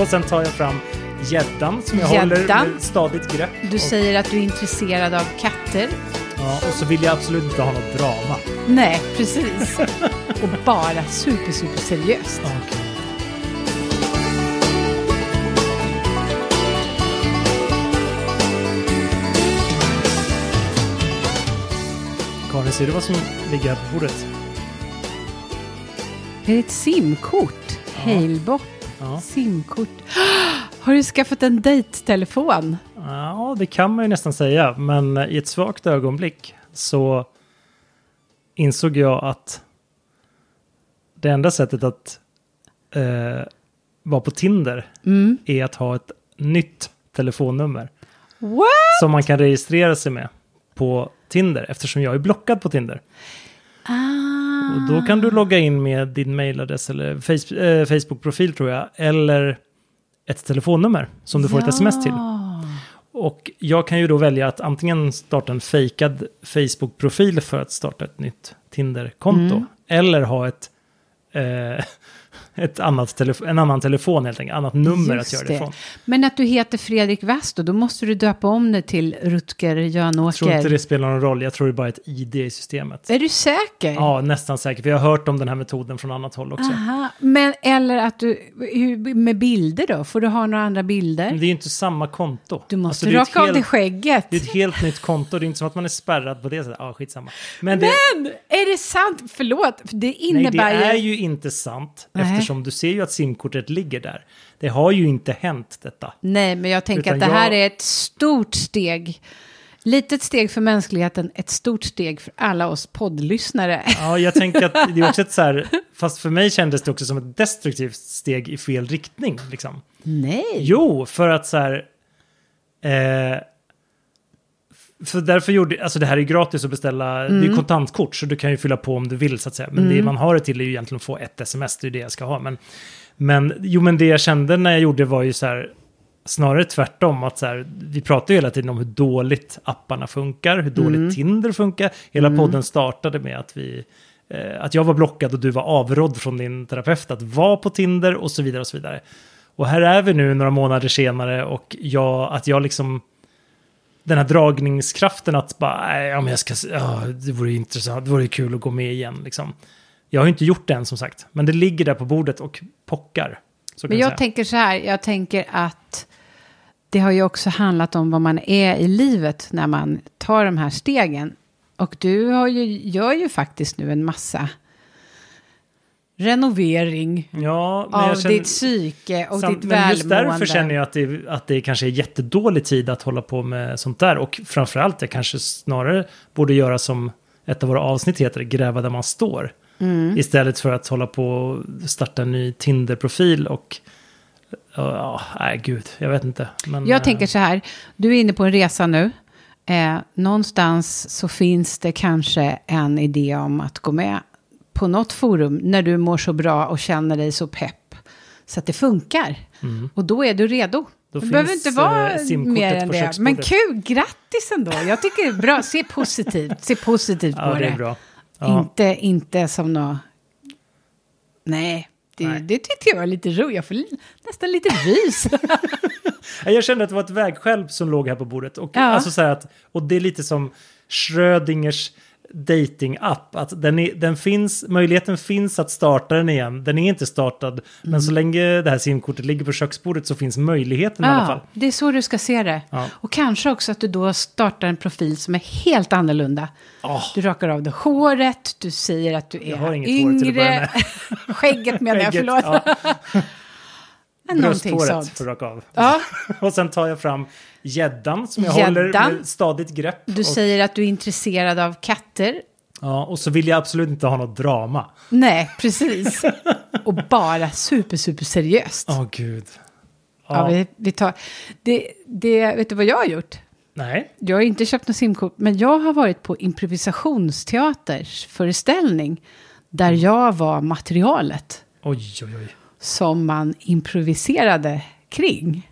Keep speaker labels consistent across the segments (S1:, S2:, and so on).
S1: Och sen tar jag fram gäddan som jag håller
S2: Gäddan.
S1: med stadigt grepp.
S2: Du
S1: och,
S2: säger att du är intresserad av katter.
S1: ja, och så vill jag absolut inte ha något drama.
S2: Nej, precis. Och bara super, super seriöst.
S1: Okay. Karin, ser du vad som ligger här på bordet?
S2: Är det ett simkort? Halebop.
S1: Ja.
S2: Simkort. Har du skaffat en dejttelefon?
S1: ja, det kan man ju nästan säga. Men i ett svagt ögonblick så insåg jag att det enda sättet att eh, vara på Tinder
S2: Mm.
S1: är att ha ett nytt telefonnummer
S2: What?
S1: som man kan registrera sig med på Tinder eftersom jag är blockad på Tinder.
S2: Ah.
S1: Och då kan du logga in med din mailadress eller face, eh, Facebook-profil tror jag, eller ett telefonnummer som du får ett sms till. Och jag kan ju då välja att antingen starta en fejkad Facebook-profil för att starta ett nytt Tinder-konto.
S2: Mm.
S1: Eller ha ett, eh, ett annat en annan telefon helt enkelt, annat nummer
S2: Just
S1: att göra det ifrån.
S2: Men att du heter Fredrik West då måste du döpa om det till Rutger
S1: Jag tror inte
S2: Jönåker.
S1: det spelar någon roll, jag tror det är bara ett ID i systemet.
S2: Är du säker?
S1: Ja, nästan säkert. För jag har hört om den här metoden från annat håll också.
S2: Aha. Men eller att du, med bilder då? Får du ha några andra bilder?
S1: Men det är ju inte samma konto.
S2: Du måste
S1: Alltså,
S2: raka av dig skägget.
S1: Det är ett helt nytt konto, det är inte som att man är spärrad på det sättet. Ja, skitsamma. Men det,
S2: Men är det sant? Förlåt, för det
S1: nej,
S2: innebär
S1: det är
S2: ju...
S1: ju inte sant.
S2: Nej.
S1: Eftersom du ser ju att simkortet ligger där. Det har ju inte hänt detta.
S2: Nej, men jag tänker
S1: Utan
S2: att det här
S1: jag-
S2: är ett stort steg. Litet steg för mänskligheten, ett stort steg för alla oss poddlyssnare.
S1: Ja, jag tänker att det är också ett så här, fast för mig kändes det också som ett destruktivt steg i fel riktning. Liksom.
S2: Nej.
S1: Jo, för att så här... Eh, för därför gjorde, alltså det här är gratis att beställa, det är
S2: Mm.
S1: ju kontantkort så du kan ju fylla på om du vill så att säga. Men det man har det till är ju egentligen att få ett sms, det är det jag ska ha. Men, men, jo men det jag kände när jag gjorde var ju så här, snarare tvärtom, att så här, vi pratar ju hela tiden om hur dåligt apparna funkar, hur dåligt
S2: Mm.
S1: Tinder funkar. Hela podden startade med att vi, eh, att jag var blockad och du var avrådd från din terapeut att vara på Tinder och så vidare och så vidare. Och här är vi nu några månader senare och jag, att jag liksom den här dragningskraften att bara, "Nej, ja men jag ska, ja, det vore intressant, det vore kul att gå med igen liksom. Jag har ju inte gjort det än som sagt, men det ligger där på bordet och pockar.
S2: Men
S1: jag
S2: jag tänker så här, jag tänker att det har ju också handlat om vad man är i livet när man tar de här stegen. Och du har ju, gör ju faktiskt nu en massa renovering
S1: ja,
S2: av
S1: känner,
S2: ditt psyke och
S1: samt-
S2: ditt
S1: men just
S2: välmående.
S1: därför känner jag att det, att det kanske är jättedålig tid att hålla på med sånt där. Och framförallt, jag kanske snarare borde göra som ett av våra avsnitt heter, gräva där man står.
S2: Mm.
S1: Istället för att hålla på och starta en ny Tinder-profil och... Ja, ja, nej gud, jag vet inte. Men,
S2: Jag
S1: eh,
S2: tänker så här, du är inne på en resa nu. Eh, någonstans så finns det kanske en idé om att gå med på något forum när du mår så bra och känner dig så pepp. Så att det funkar. Och då är du redo.
S1: Mm. Då
S2: det behöver inte vara
S1: eh,
S2: mer än det. Men kul, grattis ändå. Jag tycker det är bra. Se positivt, se positivt på
S1: Ja, det
S2: det.
S1: Ja.
S2: Inte, inte som något... Nej, det,
S1: Nej.
S2: det tyckte jag var lite roligt. Jag får nästan lite rys.
S1: Jag kände att det var ett vägskäl som låg här på bordet. Och,
S2: Ja.
S1: alltså så att, och det är lite som Schrödingers dating-app. Att den, är, den finns, möjligheten finns att starta den igen. Den är inte startad. Men så länge det här simkortet ligger på köksbordet så finns möjligheten i alla fall.
S2: det är så du ska se det.
S1: Ja.
S2: Och kanske också att du då startar en profil som är helt annorlunda.
S1: Åh.
S2: Du rakar av dig håret, du säger att du
S1: Jag har
S2: är
S1: inget hår till att börja
S2: yngre. Skägget menar jag, förlåt.
S1: Ja, brösthåret för att raka av.
S2: Ja,
S1: Och sen tar jag fram gäddan som jag
S2: Gäddan.
S1: håller med stadigt grepp.
S2: du
S1: och,
S2: säger att du är intresserad av katter.
S1: ja, och så vill jag absolut inte ha något drama.
S2: Nej, precis. Och bara super, super seriöst.
S1: Åh gud.
S2: Ja,
S1: Ja,
S2: vi, vi tar... Det, det, vet du vad jag har gjort?
S1: Nej.
S2: Jag har inte köpt något simkort, men jag har varit på improvisationsteaters föreställning där jag var materialet
S1: Oj, oj, oj.
S2: Som man improviserade kring.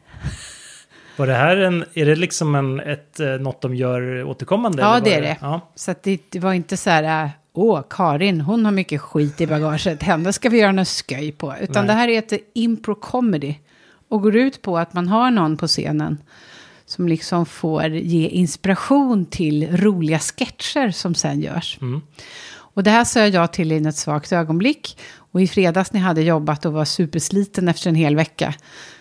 S1: Var det här en, är det liksom en, ett, eh, något de gör återkommande?
S2: Ja, det är det.
S1: Ja.
S2: Så att det, det var inte så här, åh, Karin, hon har mycket skit i bagaget, henne ska vi göra något sköj på. Utan
S1: Nej.
S2: det här heter impro comedy. Och går ut på att man har någon på scenen som liksom får ge inspiration till roliga sketcher som sen görs.
S1: Mm.
S2: Och det här sa jag till i ett svagt ögonblick. Och i fredags när jag hade jobbat och var supersliten efter en hel vecka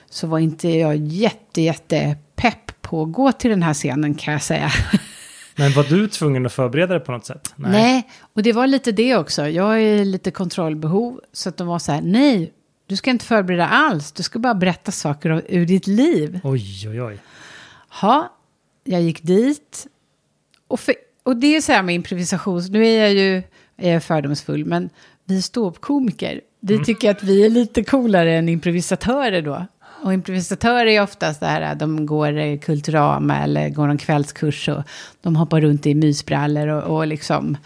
S2: så var inte jag jätte, jätte pepp på att gå till den här scenen kan jag säga.
S1: Men var du tvungen att förbereda dig på något sätt?
S2: Nej. och det var lite det också. Jag är lite kontrollbehov. Så att de var så här, nej, du ska inte förbereda alls. Du ska bara berätta saker ur ditt liv.
S1: Oj, oj, oj.
S2: Ja, jag gick dit. Och, för, och det är så här med improvisation, nu är jag ju är fördomsfull, men vi ståuppkomiker, vi mm. tycker att vi är lite coolare än improvisatörer då. Och improvisatörer är oftast det här, de går Kulturama eller går en kvällskurs och de hoppar runt i mysbrallor och, och liksom...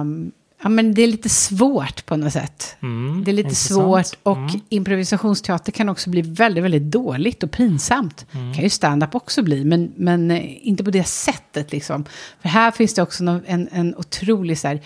S2: Um, ja, men det är lite svårt på något sätt.
S1: Mm,
S2: det är lite
S1: intressant.
S2: svårt och
S1: mm.
S2: improvisationsteater kan också bli väldigt, väldigt dåligt och pinsamt. Mm. kan ju stand-up också bli, men, men eh, inte på det sättet liksom. För här finns det också en, en otrolig så här,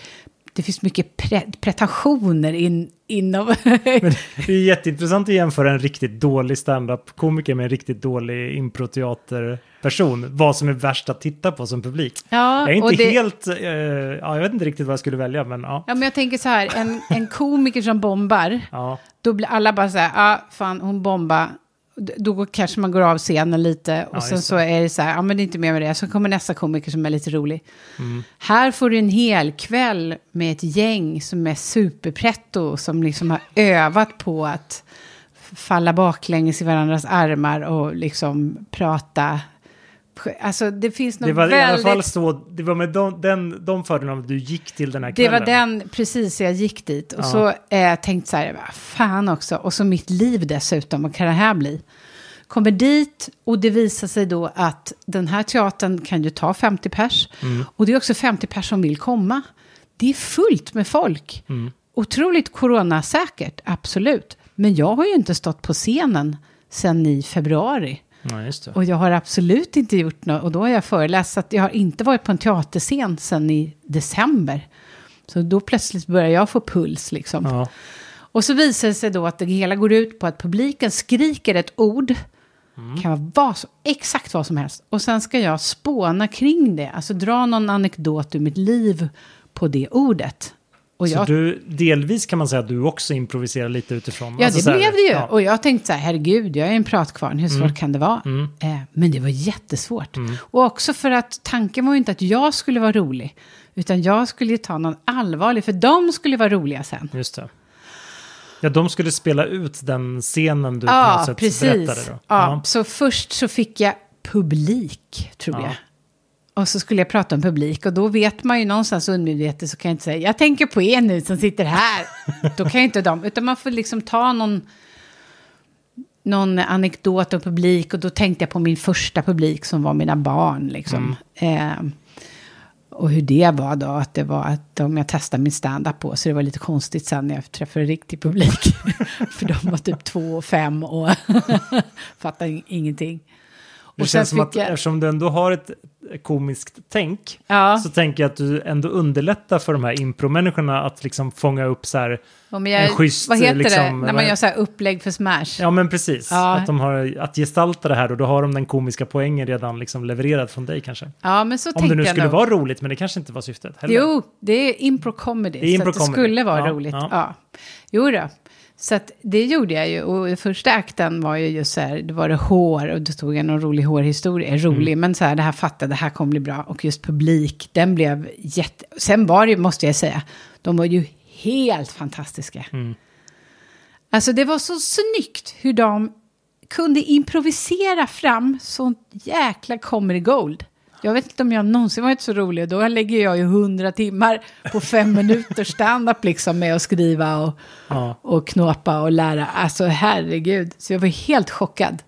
S2: det finns mycket pre pretensioner in, inom...
S1: Men det är jätteintressant att jämföra en riktigt dålig stand-up-komiker med en riktigt dålig improteater-person. Vad som är värst att titta på som publik.
S2: Ja,
S1: jag är inte
S2: det...
S1: helt... Uh, ja, jag vet inte riktigt vad jag skulle välja, men ja.
S2: Ja, men jag tänker så här, en, en komiker som bombar,
S1: ja.
S2: då blir alla bara så här, ja, ah, fan, hon bombar då kanske man går av scenen lite och ja, sen så är det så här, ja men det är inte mer med det. Så kommer nästa komiker som är lite rolig.
S1: Mm.
S2: Här får du en hel kväll med ett gäng som är superpretto, som liksom har övat på att falla baklänges i varandras armar och liksom prata Alltså det finns något
S1: Det var
S2: väldigt...
S1: i alla fall så, det var med de, den, de fördelarna du gick till den här
S2: kvällen.
S1: Det
S2: var den, precis, jag gick dit. Och
S1: ja.
S2: så eh, tänkte så här, fan också, och så mitt liv dessutom, vad kan det här bli? Kommer dit och det visar sig då att den här teatern kan ju ta 50 pers.
S1: Mm.
S2: Och det är också 50 pers som vill komma. Det är fullt med folk.
S1: Mm.
S2: Otroligt coronasäkert, absolut. Men jag har ju inte stått på scenen sedan i februari.
S1: Ja,
S2: och jag har absolut inte gjort något. Och då har jag föreläst att jag har inte varit på en teaterscen sedan i december. Så då plötsligt börjar jag få puls liksom.
S1: Ja.
S2: Och så visar det sig då att det hela går ut på att publiken skriker ett ord. Mm. kan vara så, exakt vad som helst. Och sen ska jag spåna kring det. Alltså dra någon anekdot ur mitt liv på det ordet.
S1: Och
S2: jag,
S1: så du, delvis kan man säga att du också improviserar lite utifrån?
S2: Ja,
S1: alltså
S2: det blev det ju.
S1: Ja.
S2: Och jag tänkte så här, herregud, jag är en pratkvarn, hur svårt mm. kan det vara?
S1: Mm.
S2: Eh, men det var jättesvårt.
S1: Mm.
S2: Och också för att tanken var ju inte att jag skulle vara rolig, utan jag skulle ju ta någon allvarlig, för de skulle vara roliga sen.
S1: Just det. Ja, de skulle spela ut den scenen du
S2: ja,
S1: på något sätt
S2: precis.
S1: berättade då.
S2: Ja, ja, så först så fick jag publik, tror
S1: Ja.
S2: jag. Och så skulle jag prata om publik och då vet man ju någonstans undermedvetet så kan jag inte säga jag tänker på er nu som sitter här. då kan ju inte de, utan man får liksom ta någon, någon anekdot om publik och då tänkte jag på min första publik som var mina barn liksom. Eh, och hur det var då, att det var att de jag testade min stand-up på, så det var lite konstigt sen när jag träffade riktig publik. För de var typ två och fem och fattade ingenting.
S1: Det
S2: Och
S1: känns som att
S2: jag-
S1: eftersom du ändå har ett komiskt tänk
S2: Ja.
S1: så tänker jag att du ändå underlättar för de här impromänniskorna att liksom fånga upp så här,
S2: Ja, jag,
S1: En schysst,
S2: vad heter det
S1: liksom,
S2: när man gör så här upplägg för Smash?
S1: ja men precis,
S2: Ja.
S1: att de har att gestalta det här och då har de den komiska poängen redan liksom levererad från dig kanske.
S2: Ja, men så
S1: Om det nu skulle
S2: nog.
S1: vara roligt, men det kanske inte var syftet heller.
S2: Jo, det är impro-comedy.
S1: Det är
S2: så att det skulle vara roligt.
S1: ja.
S2: Ja. Jo då. Så det gjorde jag ju. Och första akten var ju just så här, det var det hår och då tog jag någon rolig hårhistoria. Rolig,
S1: Mm.
S2: men så här, det här fattade, det här kommer bli bra. Och just publik, den blev jätte... Sen var det ju, måste jag säga, de var ju helt fantastiska.
S1: Mm.
S2: Alltså det var så snyggt hur de kunde improvisera fram sånt jäkla comedy gold. Jag vet inte om jag någonsin varit så rolig. Då lägger jag ju hundra timmar på fem minuter stand-up liksom med att skriva och,
S1: Ja.
S2: och knåpa och lära. Alltså herregud. Så jag var helt chockad.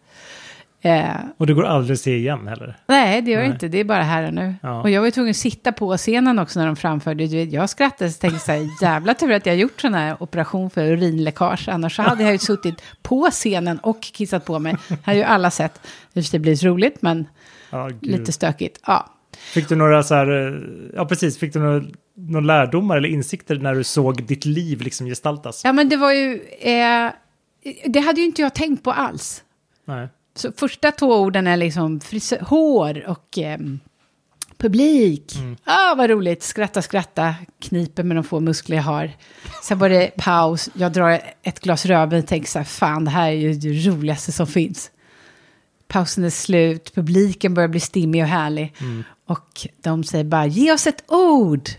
S2: Eh,
S1: Och det går aldrig att se igen heller.
S2: nej, det gör
S1: Nej.
S2: inte. Det är bara här och nu.
S1: Ja.
S2: Och jag var ju tvungen att sitta på scenen också när de framförde. Du vet, Jag skrattade och tänkte så här, jävla tur att jag gjort sån här operation för urinläckage. Annars hade jag ju suttit på scenen och kissat på mig. Det har ju alla sett. Det blir roligt, men
S1: Gud.
S2: lite stökigt. Ja.
S1: Fick du några så här, eh, ja precis, fick du några, några lärdomar eller insikter när du såg ditt liv liksom gestaltas?
S2: Ja, men det var ju... Eh, det hade ju inte jag tänkt på alls.
S1: Nej.
S2: Så första två orden är liksom frisör, hår och ehm, publik.
S1: Mm.
S2: Ah, vad roligt, skratta, skratta, kniper med de få muskler jag har. Sen var det paus, jag drar ett glas rödvin och tänker så här, fan det här är ju det roligaste som finns. Pausen är slut, publiken börjar bli stimmig och härlig.
S1: Mm.
S2: Och de säger bara, ge oss ett ord.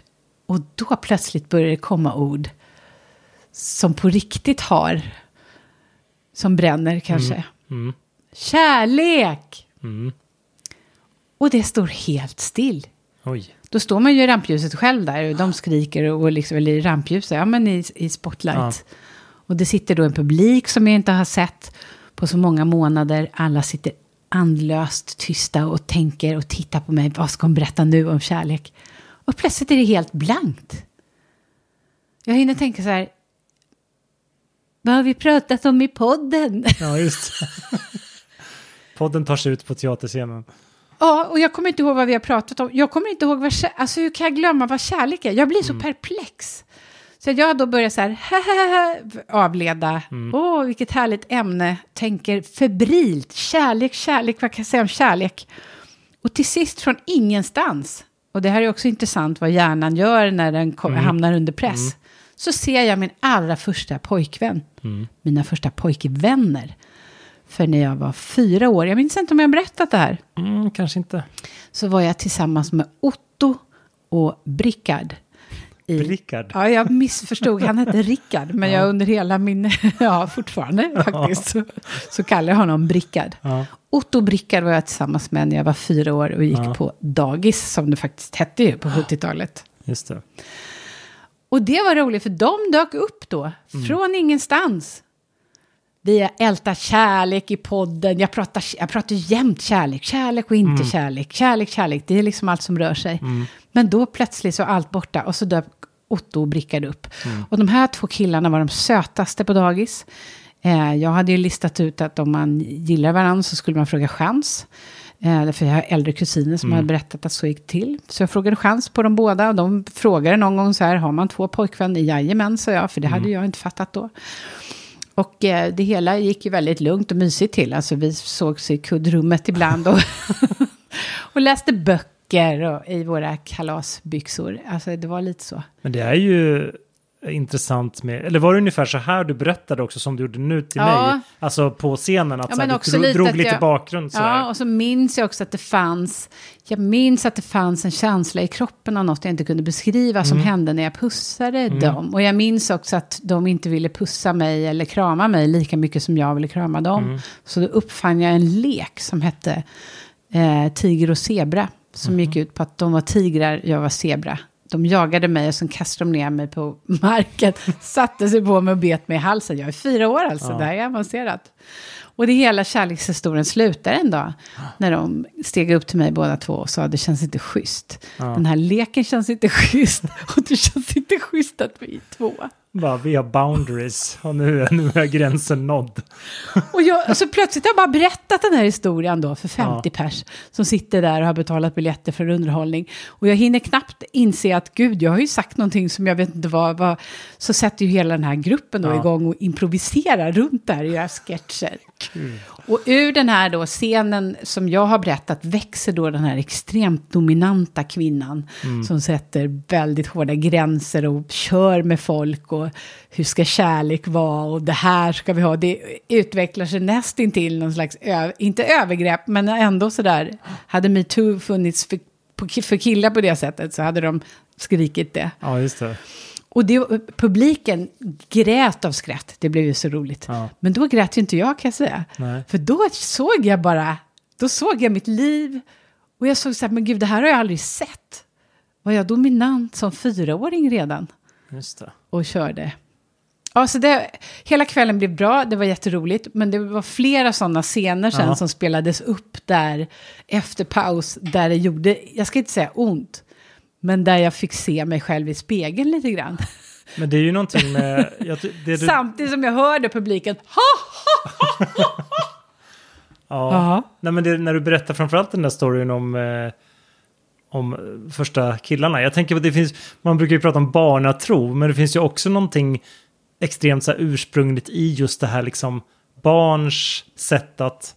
S2: Och då plötsligt börjar det komma ord som på riktigt har, som bränner kanske.
S1: Mm.
S2: Kärlek!
S1: Mm.
S2: Och det står helt still.
S1: Oj.
S2: Då står man ju i rampljuset själv där och de skriker och liksom, eller i rampljuset, ja men i, i spotlight. Och det sitter då en publik som jag inte har sett på så många månader. Alla sitter andlöst tysta och tänker och tittar på mig. Vad ska hon berätta nu om kärlek? Och plötsligt är det helt blankt. Jag hinner tänka så här. Vad har vi pratat om i podden?
S1: Ja, just. Podden tar sig ut på teaterscenen.
S2: Ja, och jag kommer inte ihåg vad vi har pratat om. Jag kommer inte ihåg vad. Alltså hur kan jag glömma vad kärlek är? Jag blir så perplex. Så jag då börjar så här, avleda. Åh, vilket härligt ämne. Tänker febrilt. Kärlek, kärlek, vad kan jag säga om kärlek? Och till sist från ingenstans. Och det här är också intressant vad hjärnan gör när den kom, hamnar under press. Så ser jag min allra första pojkvän. Mina första pojkvänner. För när jag var fyra år, jag minns inte om jag har berättat det här.
S1: Mm, kanske inte.
S2: Så var jag tillsammans med Otto och Brickard. I,
S1: Rickard.
S2: Ja, jag missförstod. Han hette Rickard, men jag under hela min... Ja, fortfarande faktiskt. Så, så kallar jag honom Brickard.
S1: Ja.
S2: Otto Brickard var jag tillsammans med när jag var fyra år och gick
S1: Ja.
S2: på dagis, som det faktiskt hette ju på 70-talet.
S1: Just det.
S2: Och det var roligt, för de dök upp då, från ingenstans. Vi har ältat kärlek i podden. Jag pratar, jag pratar jämt kärlek. Kärlek och inte kärlek. Kärlek, kärlek. Det är liksom allt som rör sig. Men då plötsligt så är allt borta. Och så dök Otto och Brickard upp. Och de här två killarna var de sötaste på dagis. Eh, jag hade ju listat ut att om man gillar varandra så skulle man fråga chans. Eh, för jag har äldre kusiner som hade berättat att så gick till. Så jag frågade chans på dem båda. Och de frågade någon gång så här, har man två pojkvänner? Jajamän, sa jag, för det hade jag inte fattat då. Och eh, det hela gick ju väldigt lugnt och mysigt till. Alltså vi sågs i kuddrummet ibland och, och läste böcker och, i våra kalasbyxor. Alltså det var lite så.
S1: Men det är ju intressant med, eller var det ungefär så här du berättade också som du gjorde nu till
S2: Ja.
S1: mig? Alltså på scenen att
S2: Ja,
S1: här, du drog,
S2: lite
S1: drog
S2: att
S1: lite
S2: jag-
S1: bakgrund så
S2: Ja,
S1: här.
S2: och så minns jag också att det fanns, jag minns att det fanns en känsla i kroppen av något jag inte kunde beskriva som hände när jag pussade dem. Och jag minns också att de inte ville pussa mig eller krama mig lika mycket som jag ville krama dem. Så då uppfann jag en lek som hette eh, Tiger och zebra. Som gick ut på att de var tigrar, jag var zebra. De jagade mig och sen kastade de ner mig på marken. Satte sig på mig och bet mig i halsen. Jag är fyra år alltså,
S1: Ja.
S2: det här är avancerat. Och det hela kärlekshistorien slutar en dag. När de steg upp till mig båda två och sa det känns inte schysst.
S1: Ja.
S2: Den här leken känns inte schysst. Och det känns inte schysst att vi är två.
S1: Bara, vi har boundaries och nu, är- nu är gränsen nådd.
S2: Och jag, alltså plötsligt har jag bara berättat den här historien då för 50 pers som sitter där och har betalat biljetter för underhållning. Och jag hinner knappt inse att gud, jag har ju sagt någonting som jag vet inte vad. vad så sätter ju hela den här gruppen då
S1: Ja.
S2: igång och improviserar runt där och gör sketcher. Och ur den här då scenen som jag har berättat växer då den här extremt dominanta kvinnan som sätter väldigt hårda gränser och kör med folk och hur ska kärlek vara och det här ska vi ha. Det utvecklar sig nästintill någon slags, inte övergrepp, men ändå sådär. Hade metoo funnits för, för killar på det sättet så hade de skrikit det.
S1: Ja, just det.
S2: Och det, publiken grät av skratt, det blev ju så roligt.
S1: Ja.
S2: Men då grät ju inte jag kan jag säga.
S1: Nej.
S2: För då såg jag bara, då såg jag mitt liv. Och jag såg så här, men gud det här har jag aldrig sett. Var jag dominant som fyraåring redan?
S1: Just det.
S2: Och körde. Ja, så det, hela kvällen blev bra, det var jätteroligt. Men det var flera sådana scener sen
S1: Ja.
S2: som spelades upp där efter paus. Där det gjorde, jag ska inte säga ont. Men där jag fick se mig själv i spegeln lite grann.
S1: Men det är ju någonting med... Jag, du,
S2: Samtidigt som jag hörde publiken, ha!
S1: ja.
S2: Ja.
S1: Nej, men det, när du berättar framförallt den där storyn om, eh, om eh, första killarna. Jag tänker på det finns, man brukar ju prata om barnatro, men det finns ju också någonting extremt så här ursprungligt i just det här liksom barns sätt att,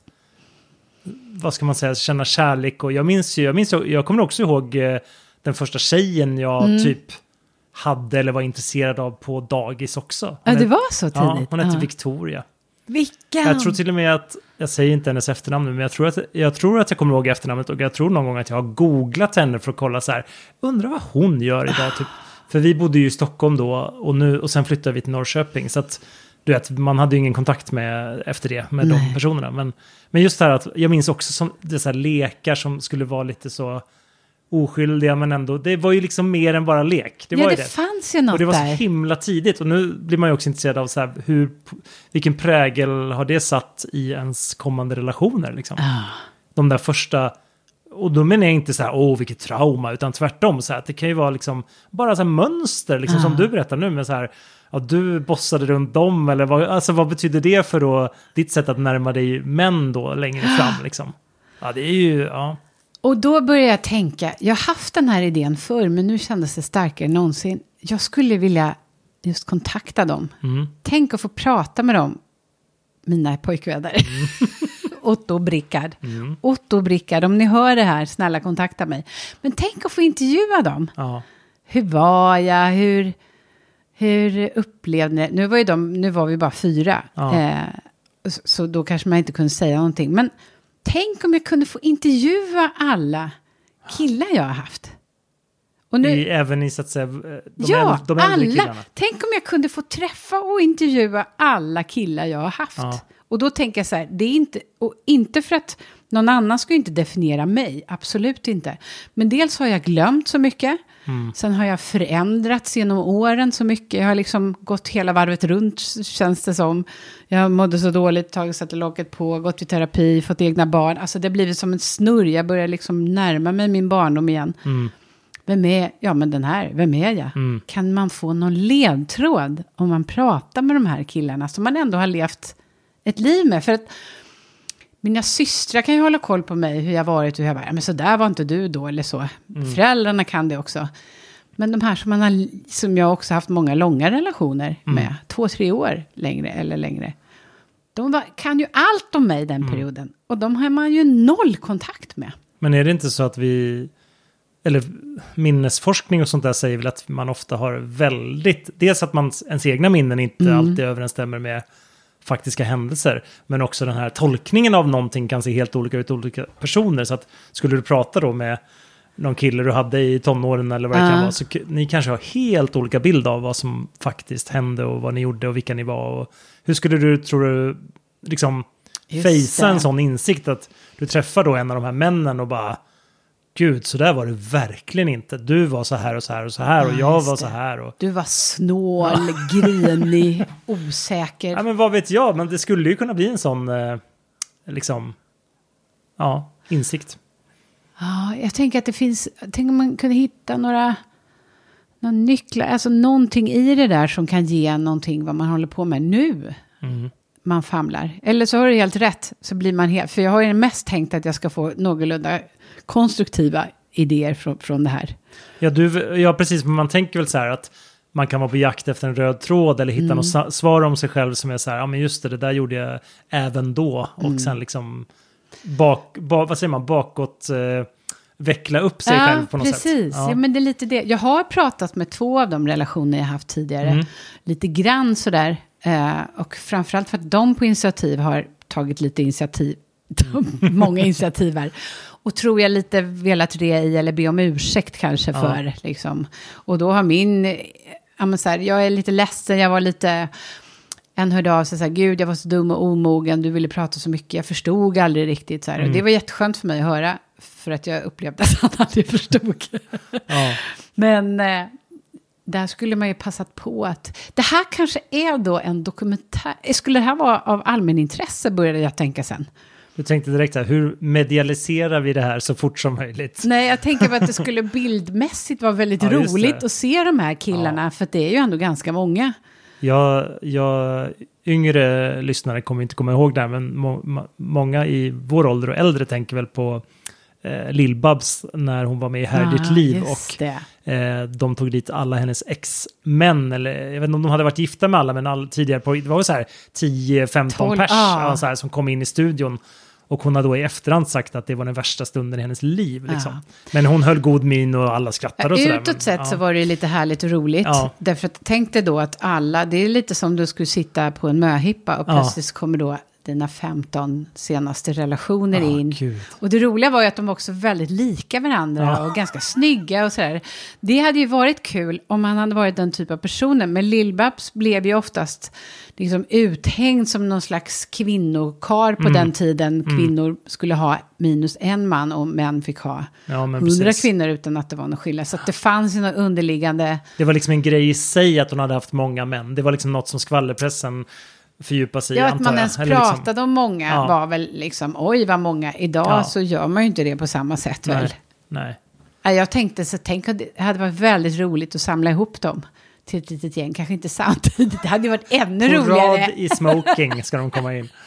S1: vad ska man säga, känna kärlek. Och jag minns ju, jag, minns, jag kommer också ihåg eh, den första tjejen jag
S2: Mm.
S1: typ hade eller var intresserad av på dagis också.
S2: Ja, det var så tidigt.
S1: Ja, hon hette
S2: Ja.
S1: Victoria.
S2: Vilken?
S1: Jag tror till och med att, jag säger inte hennes efternamn nu, men jag tror, att, jag tror att jag kommer ihåg efternamnet och jag tror någon gång att jag har googlat henne för att kolla så här, undrar vad hon gör idag typ. För vi bodde ju i Stockholm då och, nu, och sen flyttade vi till Norrköping. Så att, du vet, man hade ju ingen kontakt med efter det, med de
S2: Nej.
S1: personerna. Men, men just det här att, jag minns också som, det så här lekar som skulle vara lite så oskyldiga, men ändå, det var ju liksom mer än bara lek. Det
S2: ja,
S1: var
S2: det
S1: ju det.
S2: fanns ju något
S1: Och det var så
S2: där.
S1: himla tidigt. Och nu blir man ju också intresserad av så här, hur, vilken prägel har det satt i ens kommande relationer. Liksom.
S2: Ah.
S1: De där första, och då menar jag inte så här, åh vilket trauma, utan tvärtom. Så här, att det kan ju vara liksom, bara så här mönster, liksom, som
S2: Ah.
S1: du berättar nu. med så här, ja, du bossade runt dem, eller vad, alltså, vad betyder det för då, ditt sätt att närma dig män då längre fram? Liksom? Ja, det är ju, ja.
S2: Och då började jag tänka, jag har haft den här idén förr, men nu kändes det starkare än någonsin. Jag skulle vilja just kontakta dem.
S1: Mm.
S2: Tänk att få prata med dem, mina pojkvänner. Otto och Brickard.
S1: Mm.
S2: Otto Brickard, om ni hör det här, snälla kontakta mig. Men tänk att få intervjua dem.
S1: ja.
S2: Hur var jag? Hur, hur upplevde ni Nu var, ju de, nu var vi bara fyra.
S1: Ja.
S2: Eh, så, så då kanske man inte kunde säga någonting. Men tänk om jag kunde få intervjua alla killar jag har haft. Och nu,
S1: I, även i så att säga, de,
S2: ja,
S1: äldre, de äldre
S2: alla.
S1: killarna.
S2: Tänk om jag kunde få träffa och intervjua alla killar jag har haft.
S1: Ja.
S2: Och då tänker jag så här, det är inte, och inte för att någon annan ska inte definiera mig, absolut inte. Men dels har jag glömt så mycket,
S1: Mm.
S2: sen har jag förändrats genom åren så mycket. Jag har liksom gått hela varvet runt, känns det som. Jag mådde så dåligt, tagit satte locket på, gått i terapi, fått egna barn. Alltså det har blivit som en snurr, jag börjar liksom närma mig min barndom igen.
S1: Mm.
S2: Vem är, ja men den här, vem är jag?
S1: Mm.
S2: Kan man få någon ledtråd om man pratar med de här killarna som man ändå har levt ett liv med? För att mina systrar kan ju hålla koll på mig, hur jag varit och hur jag var. Ja, men så där var inte du då eller så. Föräldrarna kan det också. Men de här som, man har, som jag också haft många långa relationer med, två, tre år längre eller längre. De var, kan ju allt om mig den perioden. Och de har man ju noll kontakt med.
S1: Men är det inte så att vi, eller minnesforskning och sånt där säger väl att man ofta har väldigt, dels att man, ens egna minnen inte
S2: Mm.
S1: alltid överensstämmer med faktiska händelser, men också den här tolkningen av någonting kan se helt olika ut olika personer. Så att skulle du prata då med någon kille du hade i tonåren eller vad det
S2: Ja.
S1: kan vara, så ni kanske har helt olika bild av vad som faktiskt hände och vad ni gjorde och vilka ni var. Och hur skulle du, tror du, liksom fejsa en sån insikt att du träffar då en av de här männen och bara Gud, så där var det verkligen inte. Du var så här och så här och så här och
S2: Ja,
S1: jag var
S2: det.
S1: så här. Och,
S2: Du var snål, grinig, osäker.
S1: ja, men vad vet jag, men det skulle ju kunna bli en sån, eh, liksom, ja, insikt.
S2: Ja, jag tänker att det finns, tänk om man kunde hitta några, några nycklar, alltså någonting i det där som kan ge någonting vad man håller på med nu.
S1: Mm.
S2: Man famlar. Eller så har du helt rätt, så blir man helt, för jag har ju mest tänkt att jag ska få någorlunda konstruktiva idéer från, från det här.
S1: Ja, du, ja, precis, men man tänker väl så här att man kan vara på jakt efter en röd tråd eller hitta
S2: Mm.
S1: något svar om sig själv som är så här, ja men just det, det där gjorde jag även då. Och
S2: Mm.
S1: sen liksom, bak, ba, vad säger man, bakåt eh, veckla upp sig själv på något
S2: precis.
S1: sätt.
S2: Ja. men det är lite det. Jag har pratat med två av de relationer jag haft tidigare.
S1: Mm.
S2: Lite grann sådär. Eh, och framförallt för att de på initiativ har tagit lite initiativ. Många initiativ här. Och tror jag lite velat re i eller be om ursäkt kanske
S1: Ja.
S2: för. Liksom. Och då har min, ja men så här, jag är lite ledsen, jag var lite... En hörde av sig så här, gud jag var så dum och omogen, du ville prata så mycket, jag förstod aldrig riktigt så här.
S1: Mm.
S2: Och det var jätteskönt för mig att höra, för att jag upplevde att han aldrig förstod.
S1: Ja.
S2: Men eh, där skulle man ju passat på att, det här kanske är då en dokumentär, skulle det här vara av allmänintresse började jag tänka sen.
S1: Du tänkte direkt här, hur medialiserar vi det här så fort som möjligt?
S2: Nej, jag tänker på att det skulle bildmässigt vara väldigt
S1: Ja,
S2: roligt att se de här killarna, för att det är ju ändå ganska många.
S1: Jag, jag, yngre lyssnare kommer inte komma ihåg det här, men må, ma- många i vår ålder och äldre tänker väl på eh, Lill-Babs när hon var med i Här är ditt
S2: Ah,
S1: liv. Och. Eh, de tog dit alla hennes ex-män, eller jag vet inte om de hade varit gifta med alla, men all, tidigare på, det var så här 10-15
S2: Tolv,
S1: pers
S2: ah.
S1: ja, så här, som kom in i studion. Och hon har då i efterhand sagt att det var den värsta stunden i hennes liv. Liksom.
S2: Ja.
S1: Men hon höll god min och alla skrattade och sådär.
S2: Utåt sett
S1: ja.
S2: så var det lite härligt och roligt.
S1: Ja.
S2: Därför att tänk dig då att alla, det är lite som du skulle sitta på en möhippa och plötsligt kommer då dina 15 senaste relationer
S1: Ah,
S2: in.
S1: gud.
S2: Och det roliga var ju att de var också väldigt lika varandra
S1: Ja.
S2: och ganska snygga och sådär. Det hade ju varit kul om han hade varit den typ av personen. Men Lill-Babs blev ju oftast liksom uthängd som någon slags kvinnokar på
S1: Mm.
S2: den tiden. Kvinnor skulle ha minus en man och män fick ha
S1: Ja,
S2: hundra kvinnor utan att det var någon skillnad. Så det fanns ju något underliggande...
S1: Det var liksom en grej i sig att hon hade haft många män. Det var liksom något som skvallerpressen fördjupade sig i,
S2: Ja, att man ens
S1: Eller liksom-
S2: pratade om många
S1: Ja.
S2: var väl liksom, oj vad många. Idag
S1: Ja.
S2: så gör man ju inte det på samma sätt väl.
S1: Nej, nej.
S2: Ja, Jag tänkte så, tänk att det hade varit väldigt roligt att samla ihop dem till ett litet gäng. Kanske inte samtidigt, det hade ju varit ännu
S1: På
S2: roligare.
S1: rad i smoking ska de komma in.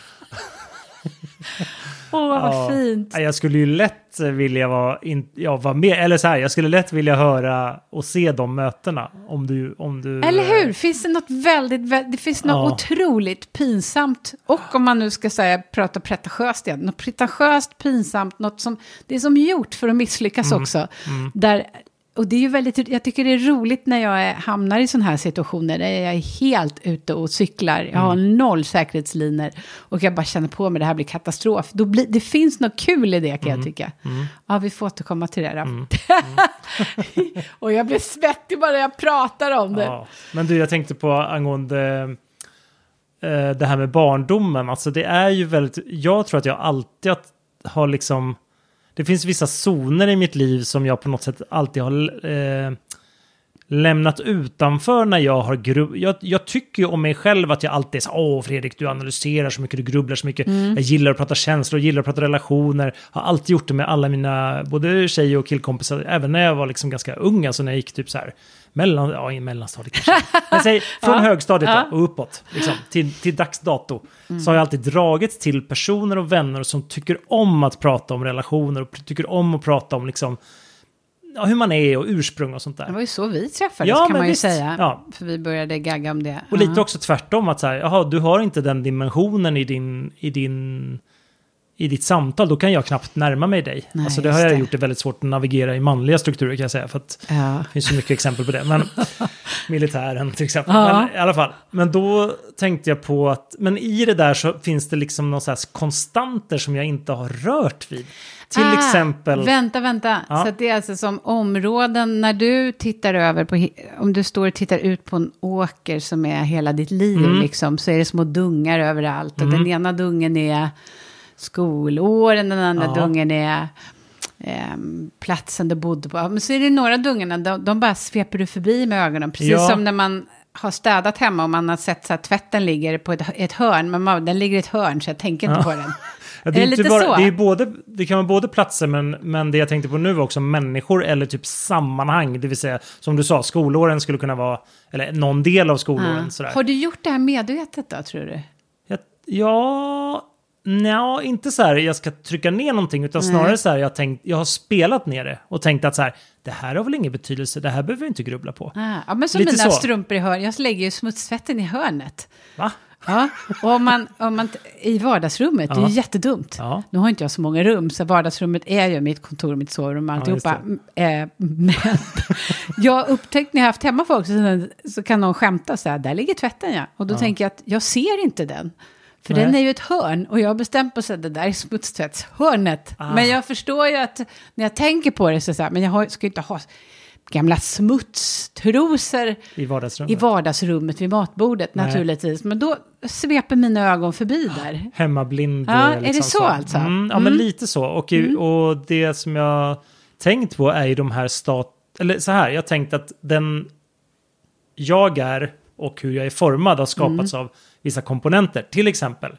S2: Åh, vad
S1: Ja.
S2: fint.
S1: Ja, Jag skulle ju lätt vilja vara, in, ja, vara med, eller så här, jag skulle lätt vilja höra och se de mötena. Om du, om du...
S2: Eller hur? Finns det något väldigt, vä- det finns något
S1: Ja.
S2: otroligt pinsamt. Och om man nu ska säga, prata pretentiöst igen, något pretentiöst, pinsamt, något som, det är som gjort för att misslyckas
S1: Mm.
S2: också. Där, och det är ju väldigt, jag tycker det är roligt när jag hamnar i sådana här situationer, där jag är helt ute och cyklar, jag har
S1: Mm.
S2: noll säkerhetsliner och jag bara känner på mig, det här blir katastrof. Då blir, det finns något kul i det kan
S1: Mm.
S2: jag tycka. Ja, vi får återkomma till det då. och jag blir svettig bara jag pratar om det.
S1: Ja. Men du, jag tänkte på angående eh, det här med barndomen. Alltså det är ju väldigt, jag tror att jag alltid har liksom, det finns vissa zoner i mitt liv som jag på något sätt alltid har eh, lämnat utanför när jag har grubb... Jag, jag tycker ju om mig själv att jag alltid är så åh Fredrik, du analyserar så mycket, du grubblar så mycket.
S2: Mm.
S1: Jag gillar att prata känslor, gillar att prata relationer. Har alltid gjort det med alla mina, både tjej och killkompisar, även när jag var liksom ganska ung, alltså när jag gick typ så här, mellan, ja i mellanstadiet kanske. Men säg från
S2: Ja.
S1: högstadiet
S2: Ja.
S1: och uppåt, liksom, till, till dags dato,
S2: Mm.
S1: så har jag alltid dragits till personer och vänner som tycker om att prata om relationer och tycker om att prata om liksom, ja, hur man är och ursprung och sånt där.
S2: Det var ju så vi träffades
S1: Ja,
S2: kan man ju
S1: visst.
S2: säga.
S1: Ja.
S2: För vi började gagga om det.
S1: Och lite också tvärtom, att så här, jaha, du har inte den dimensionen i din, i din i ditt samtal, då kan jag knappt närma mig dig.
S2: Nej,
S1: alltså det har jag
S2: det.
S1: gjort det väldigt svårt att navigera i manliga strukturer kan jag säga. För att
S2: Ja.
S1: det finns ju mycket exempel på det. Men militären till exempel.
S2: Ja.
S1: Men i alla fall. Men då tänkte jag på att, men i det där så finns det liksom någon slags konstanter som jag inte har rört vid. Till
S2: Ah,
S1: exempel...
S2: Vänta, vänta.
S1: Ja.
S2: Så det är alltså som områden när du tittar över på, om du står och tittar ut på en åker som är hela ditt liv
S1: Mm.
S2: liksom, så är det små dungar överallt. Och den ena dungen är skolåren, den andra
S1: Ja.
S2: dungen är ehm, platsen du bodde på. Men så är det några dungarna, de, de bara sveper du förbi med ögonen. Precis
S1: Ja.
S2: som när man har städat hemma och man har sett så att tvätten ligger på ett, ett hörn. Men man, den ligger i ett hörn så jag tänker inte
S1: Ja.
S2: på den.
S1: Ja,
S2: Är det
S1: inte
S2: lite
S1: bara,
S2: så?
S1: Det, är både, det kan vara både platser, men, men det jag tänkte på nu var också människor eller typ sammanhang. Det vill säga, som du sa, skolåren skulle kunna vara, eller någon del av skolåren.
S2: Ja.
S1: Sådär.
S2: Har du gjort det här medvetet då, tror du?
S1: Jag, ja, nja, inte så här jag ska trycka ner någonting, utan snarare så här jag, tänkt, jag har spelat ner det och tänkt att så här, det här har väl ingen betydelse, det här behöver vi inte grubbla på.
S2: Ah, ja, men som
S1: Lite
S2: mina
S1: så.
S2: strumpor i hörnet. Jag lägger ju smutstvätten i hörnet.
S1: Va?
S2: Ja, och om man, om man, i vardagsrummet, det är
S1: Ja.
S2: ju jättedumt.
S1: Ja.
S2: Nu har inte jag så många rum, så vardagsrummet är ju mitt kontor, mitt sovrum och
S1: Ja,
S2: alltihopa. Mm, eh, men jag har upptäckt när jag haft hemma folk, så, så kan någon skämta så här, där ligger tvätten ja. Och då
S1: Ja.
S2: tänker jag att jag ser inte den. För
S1: Nej.
S2: den är ju ett hörn och jag har bestämt sig att det där är smutstvättshörnet.
S1: Ah.
S2: Men jag förstår ju att när jag tänker på det så, så här, men jag har, ska ju inte ha gamla smutstrosor
S1: I vardagsrummet.
S2: i vardagsrummet vid matbordet
S1: Nej.
S2: naturligtvis. Men då sveper mina ögon förbi där.
S1: Hemmablind.
S2: Ja,
S1: eh,
S2: är det så alltså?
S1: Mm, ja,
S2: Mm.
S1: men lite så. Och, i- och det som jag tänkt på är ju de här stat... Eller så här, jag tänkt att den jag är och hur jag är formad har skapats
S2: Mm.
S1: av vissa komponenter. Till exempel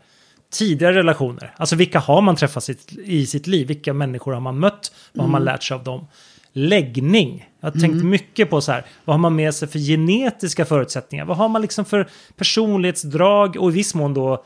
S1: tidigare relationer. Alltså vilka har man träffat sitt, i sitt liv? Vilka människor har man mött? Vad har man
S2: Mm.
S1: lärt sig av dem? Läggning. Jag har tänkt mycket på så här, vad har man med sig för genetiska förutsättningar? Vad har man liksom för personlighetsdrag och i viss mån då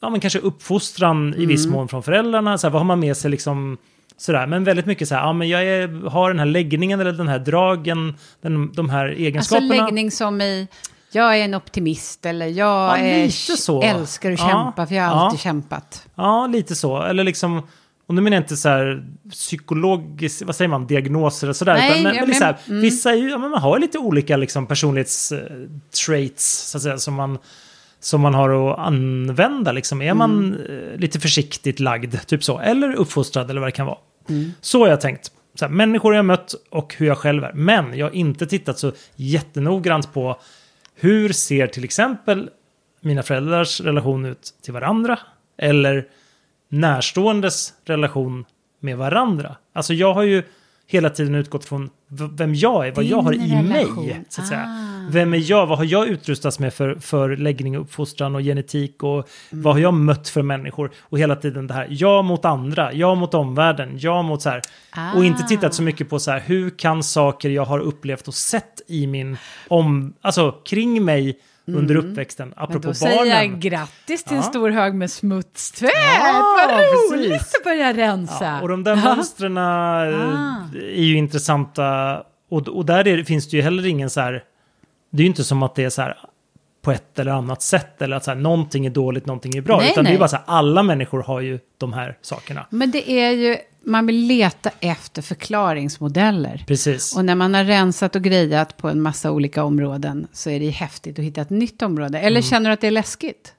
S1: ja, men kanske uppfostran i viss mån från föräldrarna. Så här, vad har man med sig liksom Sådär, men väldigt mycket så här, ja men jag är, har den här läggningen eller den här dragen, den, de här
S2: Alltså
S1: egenskaperna.
S2: läggning som i, jag är en optimist eller jag
S1: Ja,
S2: är, älskar att kämpa för jag har alltid kämpat.
S1: Ja, lite så. Eller liksom, och nu menar jag inte så här psykologiskt, vad säger man, diagnoser och sådär.
S2: Nej,
S1: utan, men, men är så här,
S2: men- mm.
S1: Vissa ju, ja, men man har lite olika liksom, personlighetstraits, så att säga, som man, som man har att använda. Liksom. Är man
S2: Mm.
S1: eh, lite försiktigt lagd, typ så, eller uppfostrad eller vad det kan vara.
S2: Mm.
S1: Så har jag tänkt. Så här, människor jag mött och hur jag själv är. Men jag har inte tittat så jättenoggrant på hur ser till exempel mina föräldrars relation ut till varandra? Eller närståendes relation med varandra? Alltså jag har ju hela tiden utgått från vem jag är, vad
S2: Din
S1: jag har i
S2: relation.
S1: mig. Så att säga.
S2: Ah.
S1: Vem är jag? Vad har jag utrustats med för, för läggning, uppfostran och genetik? Och
S2: Mm.
S1: vad har jag mött för människor? Och hela tiden det här, jag mot andra, jag mot omvärlden, jag mot så här. Och inte
S2: Ah.
S1: tittat så mycket på så här, hur kan saker jag har upplevt och sett i min om, alltså kring mig under uppväxten,
S2: Mm.
S1: Apropå
S2: då säger
S1: barnen.
S2: jag grattis till en
S1: Ja.
S2: stor hög med smutstvätt.
S1: Ja,
S2: Vad roligt
S1: precis.
S2: att börja rensa.
S1: Ja, och de där mönstren
S2: Ah.
S1: är ju intressanta. Och, och där är, finns det ju heller ingen så här... Det är ju inte som att det är så här på ett eller annat sätt. Eller att så här, någonting är dåligt, någonting är bra.
S2: Nej,
S1: utan det är
S2: nej.
S1: bara så här, alla människor har ju de här sakerna.
S2: Men det är ju, man vill leta efter förklaringsmodeller.
S1: Precis.
S2: Och när man har rensat och grejat på en massa olika områden så är det ju häftigt att hitta ett nytt område. Eller känner du att det är läskigt?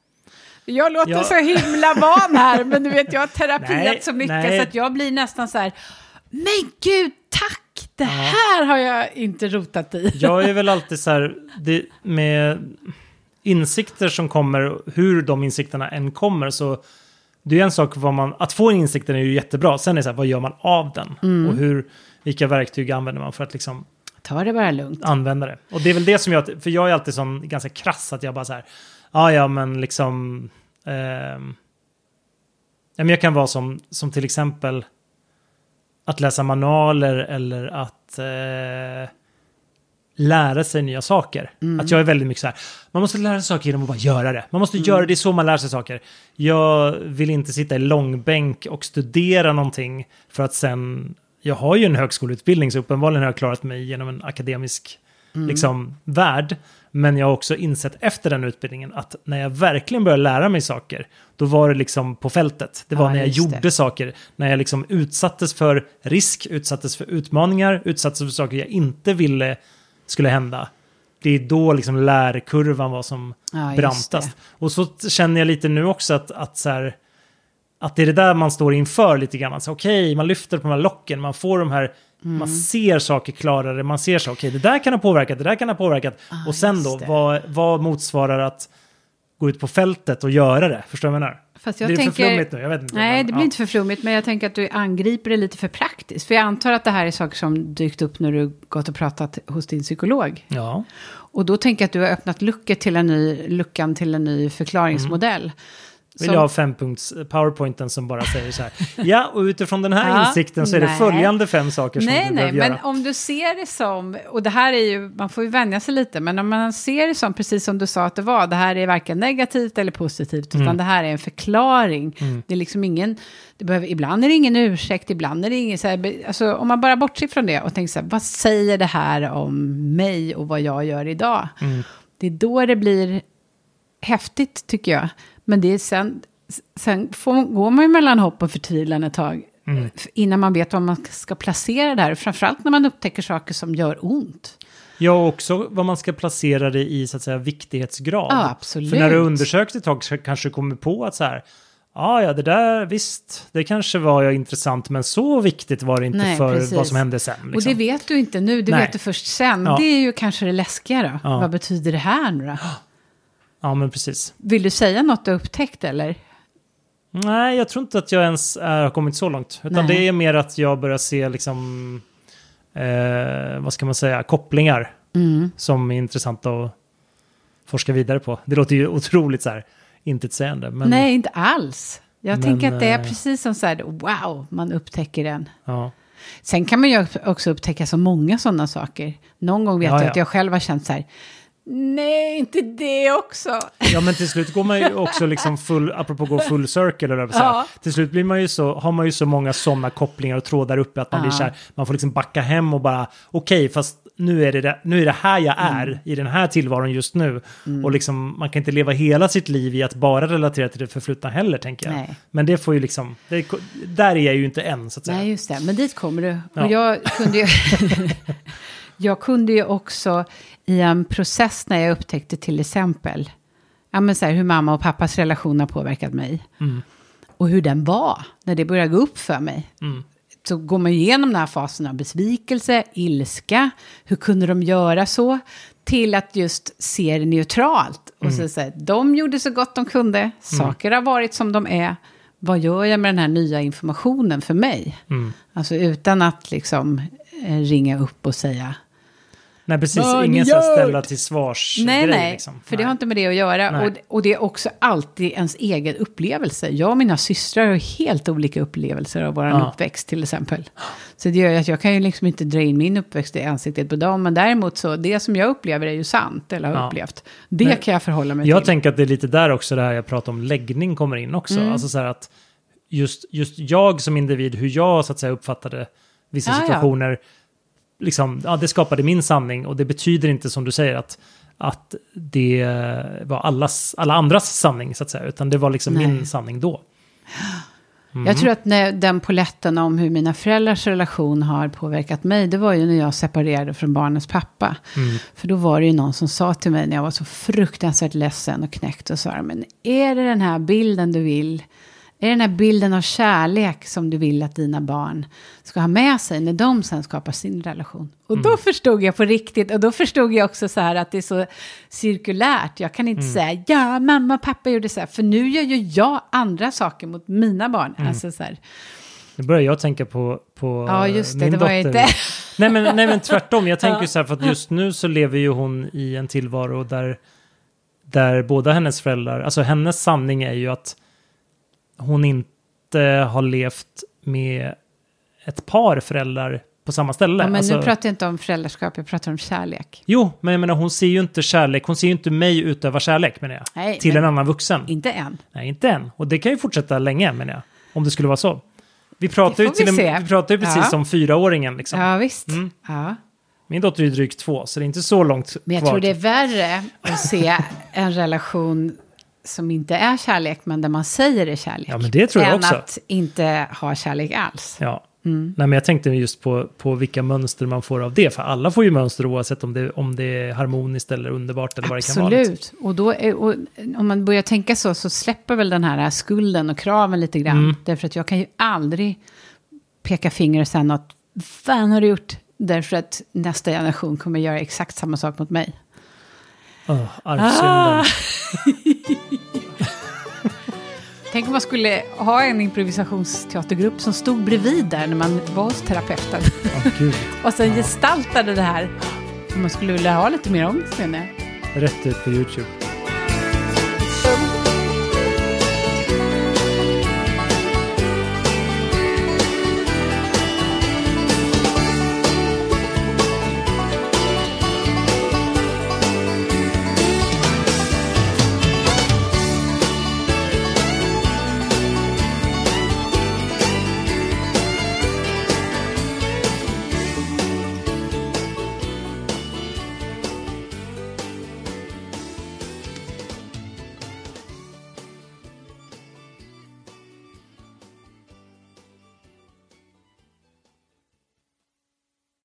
S2: Jag låter
S1: Mm. Ja.
S2: så himla van här, men du vet jag har terapiat
S1: Nej,
S2: så mycket
S1: nej.
S2: så att jag blir nästan så här, men gud! Det här har jag inte rotat i.
S1: Jag är väl alltid så här, det, med insikter som kommer, hur de insikterna än kommer, så det är en sak vad man, att få insikten är ju jättebra, sen är det så här, vad gör man av den?
S2: Mm.
S1: Och hur, vilka verktyg använder man för att liksom
S2: Ta det bara lugnt.
S1: använda det? Och det är väl det som jag, för jag är alltid sån ganska krass, att jag bara så här, ja ja men liksom, ehm, ja men jag kan vara som, som till exempel att läsa manualer eller att eh, lära sig nya saker. Att jag är väldigt mycket så här, man måste lära sig saker genom att bara göra det. Man måste göra det, det är så man lär sig saker. Jag vill inte sitta i långbänk och studera någonting för att sen, jag har ju en högskoleutbildning så uppenbarligen har jag klarat mig genom en akademisk liksom, värld. Men jag har också insett efter den utbildningen att när jag verkligen började lära mig saker, då var det liksom på fältet. Det var
S2: Ja,
S1: när jag gjorde
S2: det.
S1: saker, när jag liksom utsattes för risk, utsattes för utmaningar, utsattes för saker jag inte ville skulle hända. Det är då liksom lärkurvan var som
S2: Ja,
S1: brantast. Och så känner jag lite nu också att, att, så här, att det är det där man står inför lite grann. Alltså, Okej, man lyfter på de här locken, man får de här,
S2: Mm.
S1: man ser saker klarare, man ser så, okej, det där kan ha påverkat, det där kan ha påverkat.
S2: Ah,
S1: och sen då, vad, vad motsvarar att gå ut på fältet och göra det? Förstår du vad jag menar?
S2: Fast jag
S1: blir det
S2: tänker,
S1: för flummigt nu? Jag vet inte.
S2: Nej, det blir
S1: ja.
S2: inte för flummigt, men jag tänker att du angriper det lite för praktiskt. För jag antar att det här är saker som dykt upp när du gått och pratat hos din psykolog.
S1: Ja,
S2: Och då tänker jag att du har öppnat luckan till en ny, luckan till en ny förklaringsmodell.
S1: Vill
S2: Som-
S1: jag ha fempunkts powerpointen som bara säger så här. Ja, och utifrån den här
S2: Ja,
S1: insikten så är det
S2: nej.
S1: följande fem saker som
S2: Nej,
S1: du
S2: nej,
S1: behöver
S2: men
S1: göra.
S2: om du ser det som, och det här är ju, man får ju vänja sig lite, men om man ser det som, precis som du sa att det var, det här är varken negativt eller positivt,
S1: Mm.
S2: utan det här är en förklaring. Det är liksom ingen, det behöver, ibland är det ingen ursäkt, ibland är det ingen, så här, alltså om man bara bortser från det och tänker så här, vad säger det här om mig och vad jag gör idag?
S1: Mm.
S2: Det är då det blir häftigt tycker jag. Men det är sen, sen får, går man ju mellan hopp och förtvivlan ett tag.
S1: Mm.
S2: Innan man vet var man ska placera det här. Framförallt när man upptäcker saker som gör ont.
S1: Ja, och också vad man ska placera det i så att säga viktighetsgrad.
S2: Ja, absolut.
S1: För när du undersökt ett tag så kanske du kommer på att så här, ja, ja, det där, visst, det kanske var ju intressant, men så viktigt var det inte
S2: Nej,
S1: för
S2: precis.
S1: vad som hände sen.
S2: Och
S1: Liksom.
S2: det vet du inte nu, det
S1: Nej.
S2: vet du först sen.
S1: Ja.
S2: Det är ju kanske det läskiga då.
S1: Ja.
S2: Vad betyder det här nu då?
S1: Ja, men precis.
S2: Vill du säga något du upptäckt eller?
S1: Nej, jag tror inte att jag ens är, har kommit så långt. Utan
S2: Nej.
S1: det är mer att jag börjar se liksom, eh, vad ska man säga, kopplingar
S2: Mm.
S1: som är intressanta att forska vidare på. Det låter ju otroligt så här intetsägande. Men,
S2: Nej, inte alls. Jag
S1: Men,
S2: tänker att det är
S1: eh,
S2: precis som så här, wow, man upptäcker den.
S1: Ja.
S2: Sen kan man ju också upptäcka så många sådana saker. Någon gång vet
S1: Ja,
S2: jag
S1: ja.
S2: att jag själv har känt så här, Nej, inte det också.
S1: Ja, men till slut går man ju också liksom full, apropå gå full circle, eller
S2: Ja.
S1: Till slut blir man ju så, har man ju så många sådana kopplingar och trådar uppe att man
S2: Ja.
S1: blir så här, man får liksom backa hem och bara, okej, fast nu är, det, nu är det här jag är,
S2: Mm.
S1: i den här tillvaron just nu. Och liksom, man kan inte leva hela sitt liv i att bara relatera till det förflutna heller, tänker jag.
S2: Nej.
S1: Men det får ju liksom, det, där är jag ju inte än, så att säga.
S2: Nej, just det. Men dit kommer du.
S1: Ja.
S2: Och jag kunde ju... jag kunde ju också i en process när jag upptäckte till exempel ja, men så här, hur mamma och pappas relation har påverkat mig.
S1: Mm.
S2: Och hur den var när det började gå upp för mig.
S1: Mm.
S2: Så går man igenom den här fasen av besvikelse, ilska, hur kunde de göra så? Till att just se det neutralt. Och
S1: Mm.
S2: så säga, de gjorde så gott de kunde, saker har varit som de är. Vad gör jag med den här nya informationen för mig?
S1: Mm.
S2: Alltså utan att liksom eh, ringa upp och säga
S1: Nej, precis.
S2: Vad
S1: Ingen ska ställa till svars
S2: Nej,
S1: grej,
S2: nej,
S1: liksom.
S2: för det
S1: Nej.
S2: har inte med det att göra.
S1: Nej.
S2: Och, och det är också alltid ens egen upplevelse. Jag och mina systrar har helt olika upplevelser av vår
S1: Ja.
S2: uppväxt till exempel. Så det gör ju att jag kan ju liksom inte dra in min uppväxt i ansiktet på dem. Men däremot så, det som jag upplever är ju sant, eller har
S1: Ja.
S2: upplevt. Det
S1: Men
S2: kan jag förhålla mig
S1: Jag
S2: till.
S1: tänker att det är lite där också det här jag pratar om läggning kommer in också.
S2: Mm.
S1: Alltså så här att just, just jag som individ, hur jag så att säga uppfattade vissa
S2: Ja, ja.
S1: Liksom, ja, det skapade min sanning och det betyder inte som du säger att, att det var allas, alla andras sanning så att säga, utan det var liksom
S2: Nej.
S1: min sanning då. Mm.
S2: Jag tror att när den poletten om hur mina föräldrars relation har påverkat mig, det var ju när jag separerade från barnens pappa.
S1: Mm.
S2: För då var det ju någon som sa till mig när jag var så fruktansvärt ledsen och knäckt och sa, men är det den här bilden du vill? Är det den här bilden av kärlek som du vill att dina barn ska ha med sig när de sen skapar sin relation? Och då förstod jag på riktigt, och då förstod jag också så här att det är så cirkulärt. Jag kan inte säga, ja, mamma och pappa gjorde så här, för nu gör ju jag andra saker mot mina barn. Alltså så här,
S1: Nu börjar jag tänka på, på
S2: Ja, just det,
S1: min
S2: det var
S1: dotter.
S2: inte-
S1: nej, men, nej, men tvärtom. Jag tänker
S2: Ja.
S1: så här, för att just nu så lever ju hon i en tillvaro där, där båda hennes föräldrar, alltså hennes sanning är ju att hon inte har levt med ett par föräldrar på samma ställe.
S2: ja, men
S1: alltså,
S2: nu pratar jag inte om föräldraskap, jag pratar om kärlek.
S1: Jo, men jag menar hon ser ju inte kärlek, hon ser ju inte mig utöva kärlek menar jag.
S2: Nej,
S1: till
S2: men-
S1: en annan vuxen.
S2: Inte än.
S1: Nej, inte än. Och det kan ju fortsätta länge menar jag. Om det skulle vara så. Vi pratar ju till
S2: vi
S1: en, vi pratar ju precis
S2: Ja.
S1: om fyraåringen liksom.
S2: Ja, visst.
S1: Mm.
S2: Ja.
S1: Min dotter är drygt två, så det är inte så långt
S2: Men jag
S1: kvar.
S2: tror det är värre att se en relation som inte är kärlek, men där man säger är kärlek.
S1: Ja, men det tror jag
S2: än
S1: också.
S2: att inte ha kärlek alls.
S1: Ja.
S2: Mm.
S1: Nej, men jag tänkte just på, på vilka mönster man får av det. För alla får ju mönster oavsett om det, om det är harmoniskt eller underbart eller vad det kan vara. liksom.
S2: Absolut. Och, då är, och om man börjar tänka så, så släpper väl den här skulden och kraven lite grann.
S1: Mm.
S2: Därför att jag kan ju aldrig peka finger och säga något. Fan har du gjort? Därför att nästa generation kommer göra exakt samma sak mot mig.
S1: Oh, arvsynden.
S2: Ah. Tänk om man skulle ha en improvisationsteatergrupp som stod bredvid där när man var hos terapeuten.
S1: Gud.
S2: Och sen gestaltade det här. Om man skulle vilja ha lite mer ångest menar jag.
S1: Rätt ut på YouTube.